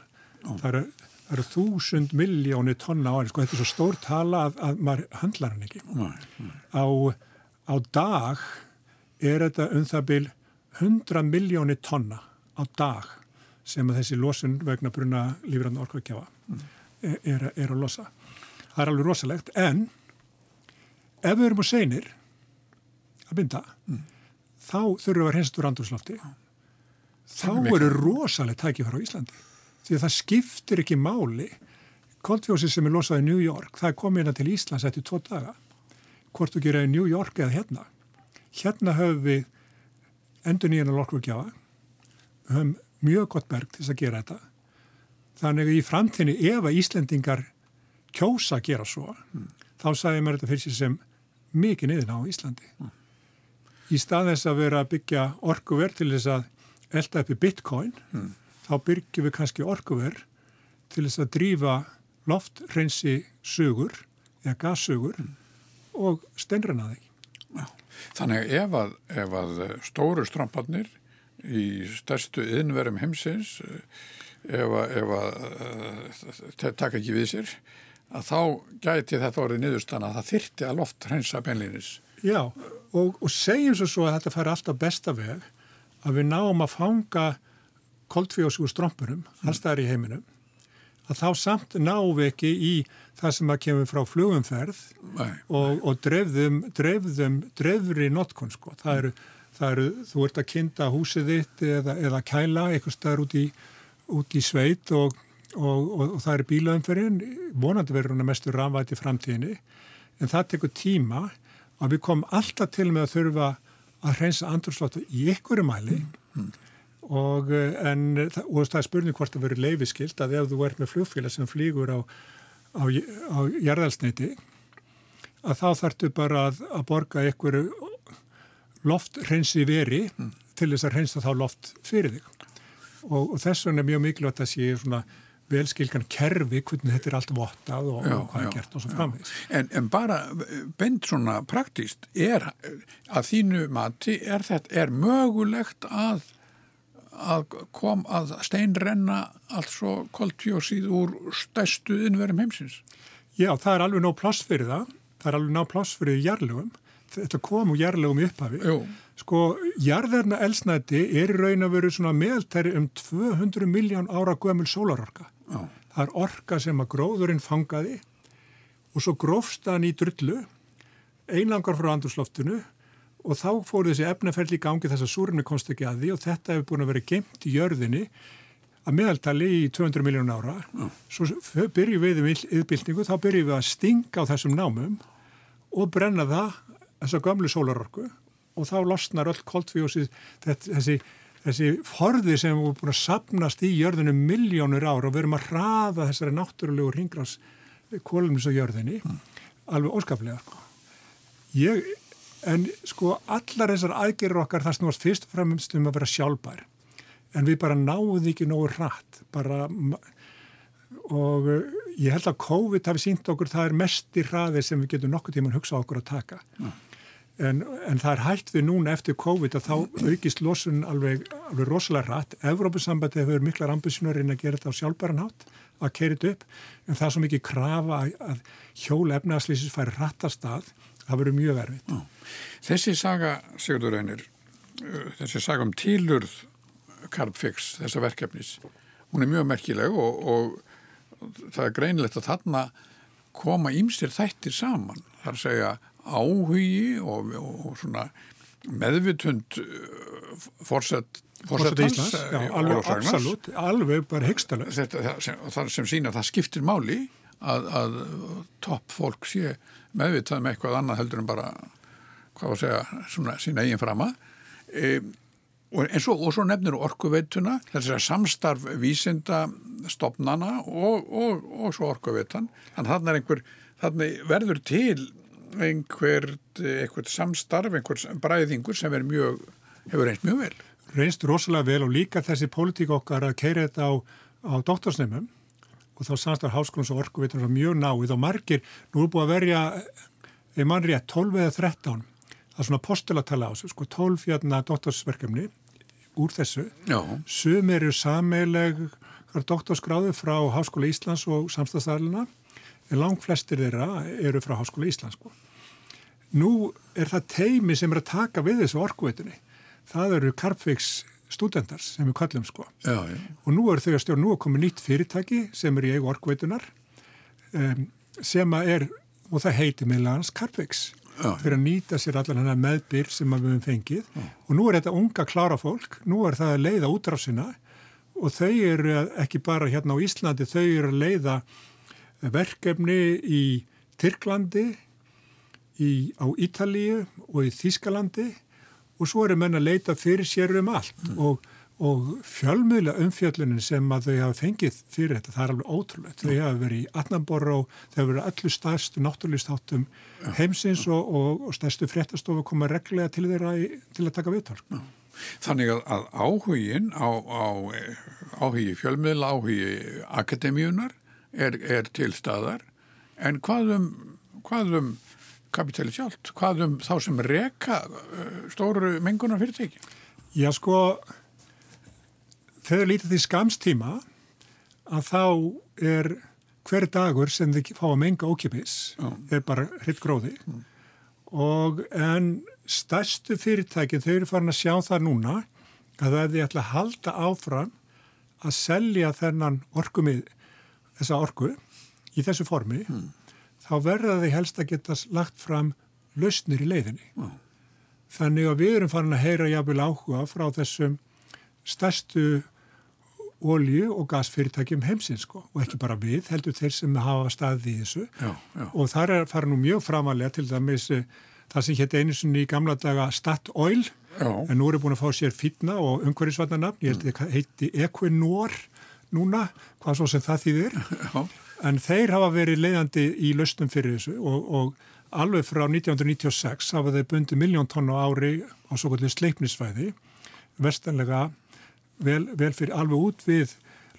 Það eru, það eru þúsund miljóni tonna á ári, sko, þetta er svo stór tala að, að maður handlar hann ekki. nei, nei. Á, á dag er þetta um það bil 100 miljóni tonna á dag sem að þessi losun vegna bruna lífrann orkvækjafa er, er, er að losa. Það er alveg rosalegt, en ef við erum á seinir að binda, þá þurfum við að reynst úr andurslofti. Þá eru rosalega tækifæra á Íslandi. Því að það skiptir ekki máli. Koldfjósið sem er losað í New York, það er komið hérna til Íslands eftir tvo daga. Hvort þú gera í New York eða hérna. Hérna höfum við endur nýjan að lokkurgjafa. Við höfum mjög gott berg til þess að gera þetta. Þannig að í framtíðinni ef að Íslendingar kjósa að gera svo, þá sagði mér þetta fyrir sig sem mikið niðin á Íslandi. Í stað þess að vera að byggja orkuver til þess að elda uppi bitcoin, þá byrgjum við kannski orkuver til þess að drífa lofthreinsi sugur eða gassugur og steinrana þeim. Þannig ef að, ef að stóru stromparnir í stærstu innverum heimsins eh, ef að, ef að uh, taka ekki við sér að þá gæti þetta orðið niðurstann að það þyrti að loft hreinsa benlínis. Já, og, og segjum svo svo að þetta fær alltaf besta veg að við náum að fanga koldfjósúr strompurum, alls það er í heiminum, að þá samt við ekki í það sem að kemur frá flugumferð Nei, og, og dreifðum, dreifðum, dreifri notkun sko. Það eru, það eru, þú ert að kynna húsið þitt eða, eða kæla eitthvað staðar út í, út í sveit og, og, og, og það eru bílaumferðin, vonandi verður hún að mestu rafvæti framtíðinni, en það tekur tíma að við komum alltaf til með að þurfa að hreinsa andurslóttu í ykkur mæli og, eh, en, það- og það er spurning hvort það verður leifiskilt að ef þú ert með flugfélag sem flýgur á, á, á jarðalsneiti að þá þartu bara að, að borga ykkur loft hreinsi veri til þess að hreinsa þá loft fyrir þig. Og, og þess vegna er mjög mikilvægt að sé svona velskilkan kerfi hvernig þetta er allt vottað og, Já, og hvað já, er gert og svo framvegis. En, en bara bent svona praktíst er að þínu mati er þetta, er mögulegt að að kom að steinrenna allt svo koltjósið úr stærstu innverum heimsins. Já, það er alveg nóg pláss fyrir það. Það er alveg nóg pláss fyrir jarlugum. Þetta kom úr jarlugum í upphafi. Jú. Sko, jarðarna elsnæti er í raun að vera svona meðaltæri um 200 miljón ára gömul sólarorka. Já. Það er orka sem að gróðurinn fangaði og svo grófst hann í drullu, einangar frá andurslaftinu og þá fór þessi efnaferli í gangi þess að súrunni komst ekki að því og þetta hefur búin að vera geimt í jörðinni að meðaltali í 200 miljón ára. Svo f- byrjum við um yðbyltingu, þá byrjum við að stinga á þessum námum og brenna það, þessa gömlu sólarorku og þá losnar öll koltvíósið þessi, þessi forði sem er búin að sapnast í jörðinu miljónur ára og við erum að hraða þessari náttúrulegu ringrás kólumins á jörðinni alveg óskaplega. Ég, en sko allar þessar aðgerur okkar það snúast fyrst og fremst um að vera sjálfbær. En við bara náðum því ekki nógu hratt. Bara og uh, ég held að COVID hafi sínt okkur það er mest í hraði sem við getum nokkuð tíman hugsað okkur að taka. En, en það er hægt við núna eftir COVID að þá aukist losun alveg, alveg rosalega hratt. Evrópusambandi hefur miklar ambisjónur inn að gera þetta á sjálfbæran hátt að keira þetta upp. En það er svo mikið krafa að, hjól efnaðslýsis færi hratt að stað það verður mjög verfið Þessi saga, Sigurður Einir, þessi saga um tilurð Carbfix, þessa verkefnis. Hún er mjög merkileg og, og það er greinilegt að þarna koma ímstir þættir saman. Það er að segja áhugi og, og svona meðvitund fórsett fórsetans, alveg absolutt, alveg bara hegstalega. Þetta sem, sem sína að það skiptir máli að, að topp fólk sé meðvitað með eitthvað annað heldur en bara, hvað að segja, svona sína eigin frama. E, og, svo, og svo nefnir orkuveituna, þess að samstarf vísinda stopnana og, og, og svo orkuveitan. Þannig að þarna þarna verður til einhver, einhver samstarf, einhver bræðingur sem er mjög, hefur reynst mjög vel. Reynst rosalega vel og líka þessi pólitík okkar að keira þetta á, á doktorsneimum og þá samstarf háskólans og orkuveitunum mjög náið og margir, nú er búið að verja, ef mann rétt, 12 eða 13 það er svona postulatala á þessu, sko 12 hérna doktorsverkefni úr þessu. Já. Sum eru sameileg doktorsgráðu frá Háskóla Íslands og samstagsæðluna en langt flestir þeirra eru frá Háskóla Íslands. Sko. Nú er það teimi sem er að taka við þessu orkuveitunni. Það eru Carpfix studentars sem við kallum sko. Já, já. Og nú er þau að stjórn, nú er komið nýtt fyrirtæki sem er í eigu orkveitunar um, sem að er, og það heiti meðlans Carpfix fyrir að nýta sér allar hennar meðbyr sem við hefum fengið Já. og nú er þetta unga klára fólk, nú er það að leiða útráðsina og þau eru ekki bara hérna á Íslandi, þau eru að leiða verkefni í Tyrklandi, í, á Ítalíu og í Þískalandi og svo eru menn að leita fyrir sér um allt mm. og og fjölmiðla umfjöllunin sem að þau hafa fengið fyrir þetta, það er alveg ótrúlega. Þau hafa verið í Atnanborra og þau hafa verið allir stærstu náttúrlýstáttum heimsins og, og, og stærstu fréttastofu koma reglega til þeirra í, til að taka viðtal. Þannig að, að áhugin á, á áhugi fjölmiðla, áhugi akademíunar er, er til staðar en hvað um, hvað kapitali sjálft, hvað um þá sem reka uh, stóru mengunar fyrirtæki? Já sko þegar lítið því skamstíma að þá er hver dagur sem þið fá að menga ókipis Já. er bara hritt gróði mm. og en stærstu fyrirtækin þau eru farin að sjá það núna að það er því að halda áfram að selja þennan orkumið, þessa orku í þessu formi mm. Þá verða þau helst að geta lagt fram lausnir í leiðinni. Mm. Þannig að við erum farin að heyra jáfnvel áhuga frá þessum stærstu olju- og gasfyrirtækjum heimsins sko. Og ekki bara við, heldur þeir sem hafa staðið í þessu. Já, já. og þar er fara nú mjög framalega til dæmis eh, það sem hétt einu sinni í gamla daga Statoil. En nú er búin að fá sér fýtna og umhverjusvarnarnafn, ég held að það heiti Equinor núna, hvað svo sem það þýðir en þeir hafa verið leiðandi í lausnum fyrir þessu og, og alveg frá 1996 hafa þeir bundið miljón tonn á ári á svo kallið sleipnisvæði vestanlega vel, vel fyrir alveg út við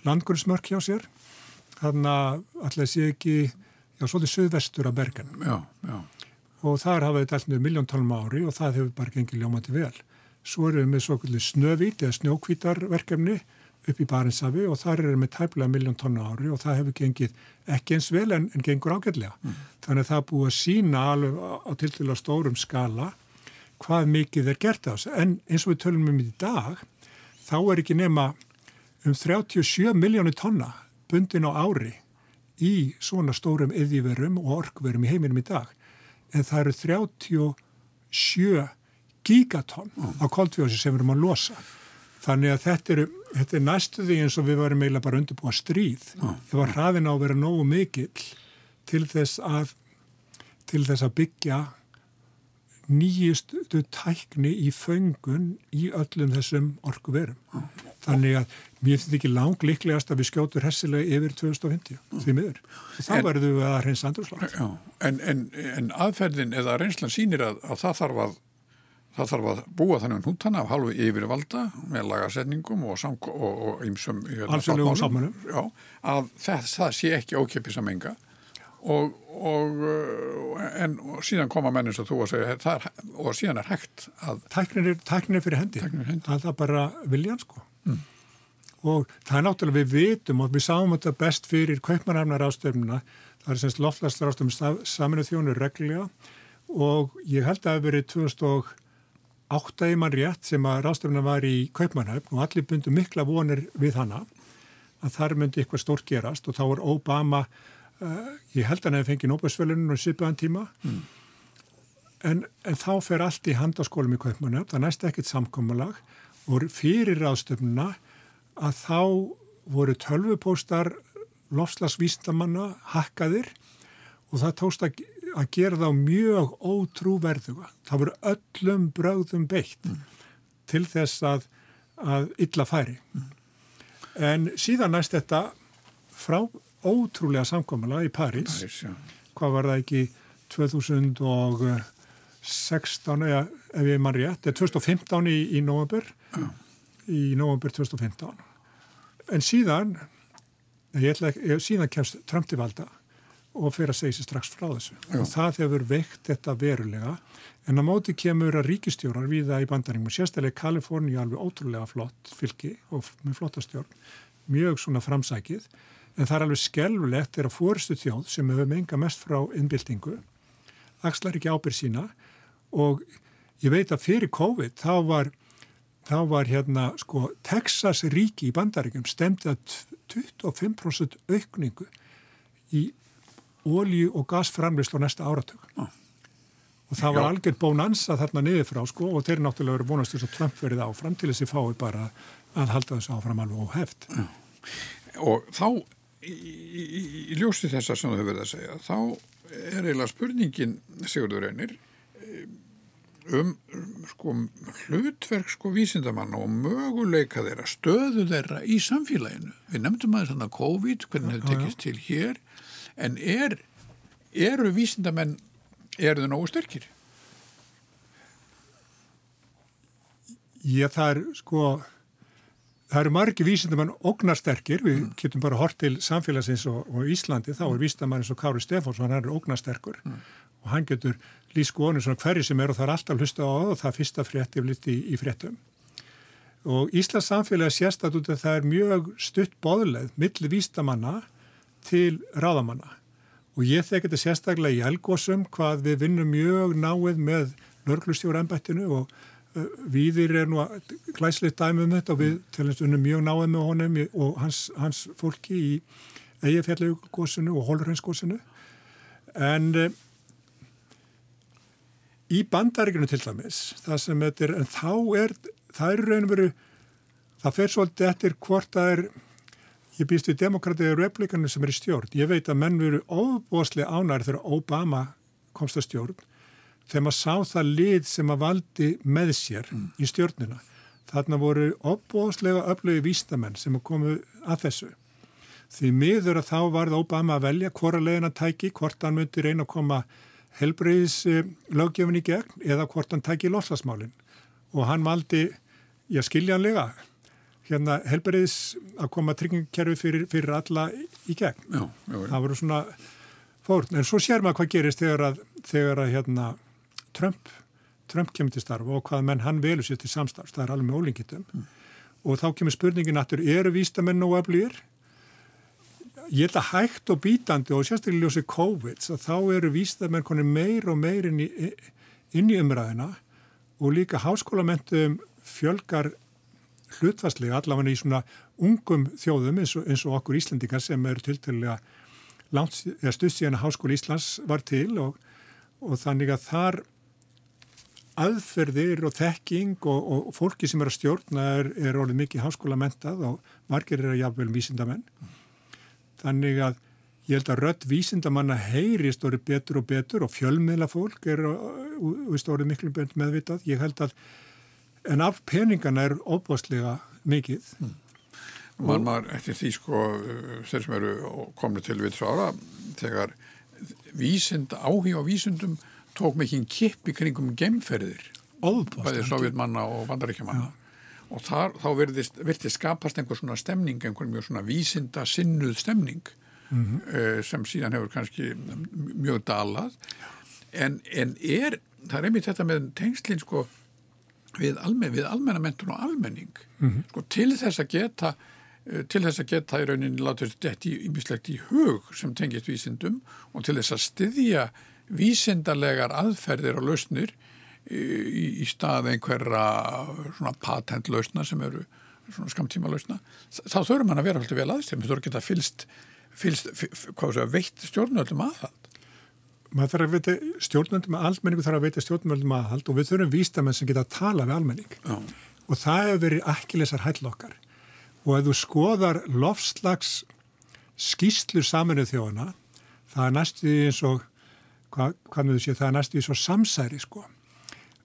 landgrunnsmörk hjá sér. Þannig að alltaf sé ekki já, svolítið söðvestur af bergen. Já, já. og þar hafa þetta alltaf miljóntalum ári og það hefur bara gengið ljómandi vel. Svo erum við með svokallið snövít eða snjókvítarverkefni upp í Barensafi og þar erum við tæplega miljón tonna ári og það hefur gengið ekki eins vel en, en gengur ágætlega. Mm. Þannig að það búið að sína alveg á, á til til að stórum skala hvað mikið er gert á þessu. En eins og við tölum um í dag þá er ekki nema um 37 miljónu tonna bundin á ári í svona stórum yðjíverum og orkverum í heiminum í dag. En það eru 37 gigatonn á koldfjósi sem við erum að losa. Þannig að þetta er, þetta er næstu því eins og við varum eiginlega bara undirbúa stríð. Það var hraðin á að vera nógu mikill til þess að, til þess að byggja nýjistu tækni í föngun í öllum þessum orku verum. Þannig að mér finnst ekki lang líklegast að við skjótur hessilega yfir 2050 því miður. Þá verður við að reyns andrúslátt. En, en, en aðferðin eða reynslan sínir að, að það þarf að það þarf að búa þannig húntana af halvu yfirvalda með lagasetningum og, og, og ýmsum hérna, að það, það sé ekki ókipis að menga. Og, og en og síðan koma menn eins og þú að segja er, og síðan er hægt að tæknir fyrir hendi, hendi. það er bara viljan sko. Mm. og það er náttúrulega við vitum og við sáum þetta best fyrir kaupmanarfnar ástöfnuna það er semst loftlastar ástöfnum saminu þjónur reglulega. Og ég held að það hefur verið 2000 áttaði mann rétt sem að ráðstöfna var í Kaupmannhöfn og allir bundu mikla vonir við hana að þar myndi eitthvað stórt gerast og þá var Obama, uh, ég held að hann hefði fengið Nóbelsfjölunum og svipaðan tíma, mm. en, en þá fer allt í handaskólum í Kaupmannhöfn, það næst ekkit samkómalag og fyrir ráðstöfnuna að þá voru tölvupóstar lofslagsvísdamanna hakkaðir og það tókst að gera þá mjög ótrúverðuga. Það voru öllum bröðum beitt mm. til þess að, að illa færi. Mm. En síðan næst þetta frá ótrúlega samkomala í París, París hvað var það ekki 2016, eða ef ég mann rétt, eða 2015 í, í november, ja. í november 2015. En síðan, ég ætla ekki, síðan kemst Trump til valda og fyrir að segja sér strax frá þessu. Já. Og það hefur veikt þetta verulega en á móti kemur að ríkistjórar viða í bandaringum, sérstaklega Kaliforni alveg ótrúlega flott fylki og með flottastjórn, mjög svona framsækið, en það er alveg skelvulegt er að fórustu þjóð sem hefur menga mest frá innbyltingu, axlar ekki ábyrð sína og ég veit að fyrir COVID þá var, þá var hérna sko Texas ríki í bandaringum stemdi að 25% aukningu í ólíu og gasframlislu á næsta áratug. Ah. Og það var algjör bónansa þarna niður frá sko og þeir náttúrulega verið bónast þess að Trump verið áfram til þess að fái bara að halda þessu áfram alveg óheft. Ja. Og þá, í, í, í ljósi þessa sem þú hefur verið að segja, þá er eiginlega spurningin, Sigurður Einir, um sko hlutverk sko vísindamann og möguleika þeirra, stöðu þeirra í samfélaginu. Við nefndum að COVID, hvernig þetta tekist til hér, en er, eru vísindamenn, eru þau nógu styrkir? Já, það er sko, það eru margi vísindamenn ógnarsterkir, við mm. getum bara hort til samfélagsins og, og Íslandi, þá er mm. vísindamann eins og Kári Stefánsson, hann er ógnarsterkur mm. og hann getur lísku onum svona hverju sem er og það er alltaf hlusta á og það fyrsta frétt yfir liti í, í fréttum. Og Íslands samfélagi sést að það er mjög stutt boðleð millir vístamanna til ráðamanna. Og ég þekki þetta sérstaklega í Elgósum hvað við vinnum mjög náið með nörglustjóra ennbættinu og uh, viðir er nú glæslið dæmi um þetta og við telumst vinnum mjög náið með honum og hans, hans fólki í eigafjallagósinu og hólurhenskósinu en uh, í bandaríkinu til dæmis það sem þetta er, en þá er það er raun og veru það fer svolítið eftir hvort það er ég býst við demokratið og republikanu sem er í stjórn. Ég veit að menn veru óbúslega ánæri þegar Obama komst að stjórn þegar maður sá það lið sem að valdi með sér mm. í stjórnina. Þarna voru óbúslega öflögi vístamenn sem komu að þessu. Því miður að þá varð Obama að velja hvora legin að tæki, hvort hann myndi reyna að koma helbreyðis löggefin í gegn eða hvort hann tæki lofslagsmálinn. Og hann valdi, já skiljanlega, hérna helberiðs að koma tryggingkerfi fyrir, fyrir alla í gegn. Já, já, já. Það voru svona fórn. En svo sér maður hvað gerist þegar að, þegar að hérna, Trump, Trump kemur til starf og hvað menn hann velur sér til samstarf. Það er alveg með ólingitum. Mm. Og þá kemur spurningin aftur, eru vístamenn og aflýr? Ég held að hægt og bítandi og sérstaklega ljósið COVID, þá eru vístamenn konið meir og meir inn í, inn í umræðina og líka háskólamentum fjölgar hlutfastlega allavega í svona ungum þjóðum eins og, eins og okkur Íslandingar sem eru tiltalega stuð síðan að Háskóli Íslands var til og, og þannig að þar aðferðir og þekking og, og fólki sem er að stjórna er, er orðið mikið háskóla mentað og margir er að jafnvel vísindamenn. Þannig að ég held að rött vísindamanna heyrist orðið betur og betur og fjölmiðla fólk er orðið miklu meðvitað. Ég held að en af peningana er óbústlega mikið. Mm. Man maður eftir því sko þeir sem eru komni til við ára þegar vísind, áhí á vísundum tók mikið kipp í kringum gemferðir bæðið sovjetmanna og vandaríkjamanna og þar, þá verði skapast einhver svona stemning, einhver mjög svona vísinda sinnuð stemning mm -hmm. sem síðan hefur kannski mjög dalað en, en er, það er einmitt þetta með tengslinn sko við, almen, við almennamendun og almenning mm -hmm. sko, til þess að geta eh, til þess að geta í rauninni látið þetta ímislegt í, hug sem tengist vísindum og til þess að styðja vísindarlegar aðferðir og lausnir í, í stað einhverja svona patentlausna sem eru svona skamtíma lausna, þá þurfum hann að vera alltaf vel aðeins, þeim þurfum að geta fylst, fylst sé að veitt stjórnöldum aðhald. Maður þarf að veita stjórnöldum að almenningu þarf að veita stjórnöldum aðhald og við þurfum vístamenn sem geta að tala við almenning Já. og það hefur verið ekki lesar hæll okkar og ef þú skoðar lofslags skýslur saminuð þjóðana það er næstu eins og hvað, hvað sé, það er næstu eins og samsæri sko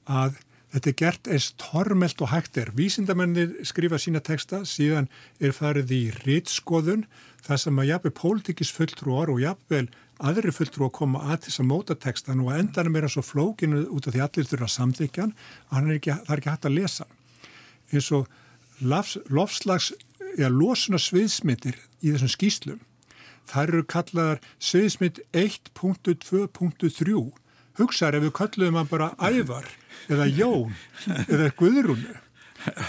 að Þetta er gert eins tormelt og hægt er. Vísindamennir skrifa sína texta, síðan er farið í rítskoðun, það sem að jafnveg pólitíkis fulltrúar og jafnveg aðri fulltrú að koma að þess að móta textan og endanum er hann svo flókinu út af því allir þurfa að samþykja hann og er ekki, það er ekki hægt að lesa. Eins og lofslags, já, losuna sviðsmyndir í þessum skýslum, þær eru kallaðar sviðsmynd 1.2.3. Hugsaður ef við kalluðum hann bara ævar eða Jón eða Guðrúnu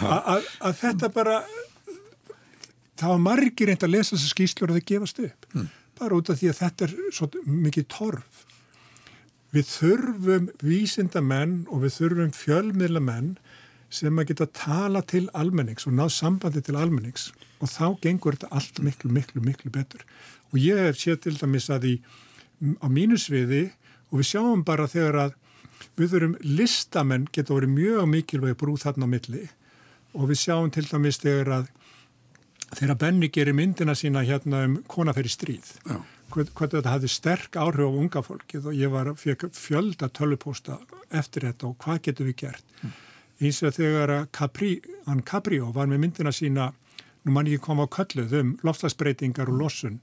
að þetta bara var margir reynd að lesa þessar skýslur og það gefast upp mm. Bara út af því að þetta er svo mikið torf. Við þurfum vísindamenn og við þurfum fjölmiðlamenn sem að geta tala til almennings og ná sambandi til almennings og þá gengur þetta allt miklu, miklu, miklu betur. Og ég hef séð til dæmis að í á mínusviði og við sjáum bara þegar að Við þurfum listamenn geta verið mjög mikilvæg brúð þarna á milli. Og við sjáum til dæmis þegar að þegar Benny gerir myndina sína hérna um konafæri stríð. Hvernig þetta hafði sterk áhrif á unga fólkið og ég var fjöka fjölda tölupósta eftir þetta og hvað getur við gert? Mm. eins og þegar Capri, hann Caprio var með myndina sína nú mann ekki koma á kölluð um loftlagsbreytingar og losun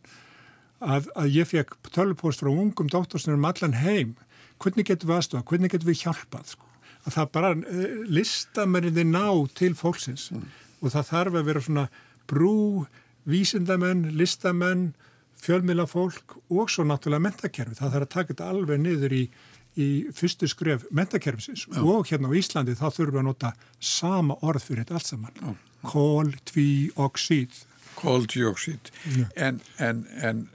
að, að ég fekk tölupóst frá ungum dóttorsnum allan heim. Hvernig getum við aðstofa, hvernig getum við hjálpað sko? að það bara eh, listamennir ná til fólksins. Mm. og það þarf að vera svona brú, vísindamenn, listamenn fjölmila fólk og svo náttúrulega mentakerfi, það þarf að taka þetta alveg niður í, í fyrstu skref mentakerfisins Já. og hérna á Íslandi þá þurfum við að nota sama orð fyrir þetta allt saman. Já. kól, tví, oxíð Kól, tví, oxíð en, en, en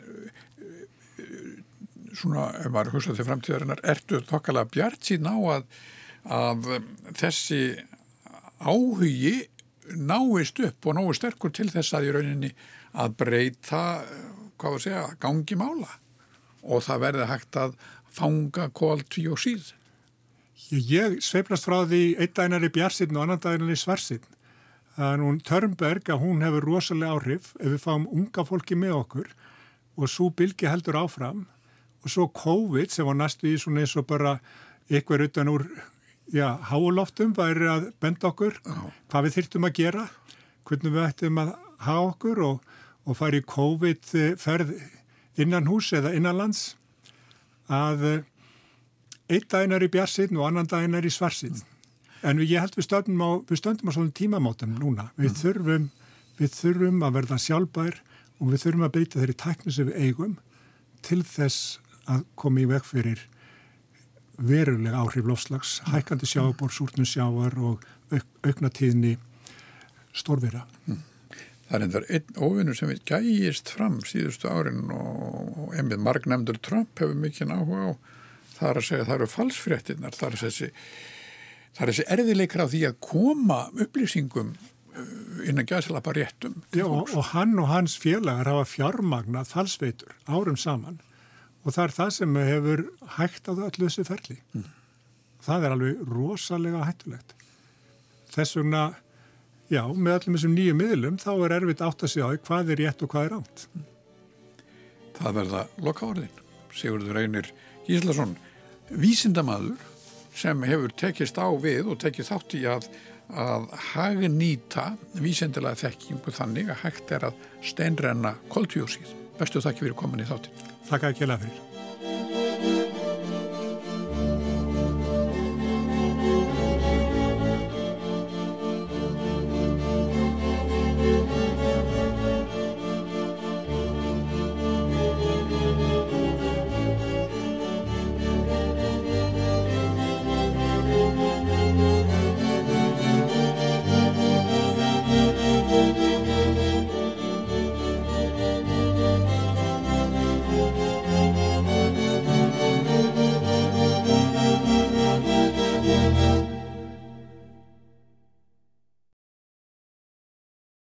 svona, ef maður hugsaði til framtíðarinnar, ertu þokkalega bjart síðan á að, að þessi áhugi náist upp og náist sterkur til þess að í rauninni að breyta, hvað var að segja, gangi mála og það verði hægt að fanga kól tví og síð. Ég sveiplast frá því einn dænar í bjarsinn og annan dænar í svarsinn. Er nún Törnberg að hún hefur rosalega áhrif ef við fáum unga fólki með okkur og svo bylgi heldur áfram og svo COVID sem var næstu í svona eins og bara ykkur utan úr já, háloftum væri að benda okkur já. hvað við þyrtum að gera hvernig við ættum að hafa okkur og, og fara í COVID ferð innan hús eða innan lands að eh, einn daginn er í bjarsinn og annan daginn er í svarsinn en ég held við stöndum á, við stöndum á svona tímamótum núna við mm. þurfum, við þurfum að verða sjálfbær og við þurfum að beita þeirri tækni sem við eigum til þess að koma í veg fyrir verulega áhrif lofslags, hækandi sjábor, súrnum sjávar og auk, aukna tíðni stórvera. Mm. Það er endar einn ofinnur sem við gæjist fram síðustu árin og einmið margnæmdur Trump hefur mikið áhuga á það er að segja að það eru falsfréttinnar, það er þessi, það er þessi erðileikra á því að koma upplýsingum uh, innan gæðsalapa réttum. Já, og, og hann og hans félagar hafa fjármagnað falsveitur árum saman og það er það sem hefur hægt á öllu þessu ferli. Mm. Það er alveg rosalega hættulegt. Þess vegna, já, með öllum þessum nýju miðlum þá er erfitt átt að segja á hvað er rétt og hvað er ánt. Það verða lokáðurinn. Sigurður Einir Gíslason, vísindamadur sem hefur tekist á við og tekið þátt í að, að hagnýta vísindilega þekkingu þannig að hægt er að steinrenna koltjósið. Bestu þakki fyrir komin í þáttin. Þakka ekki alveg fyrir.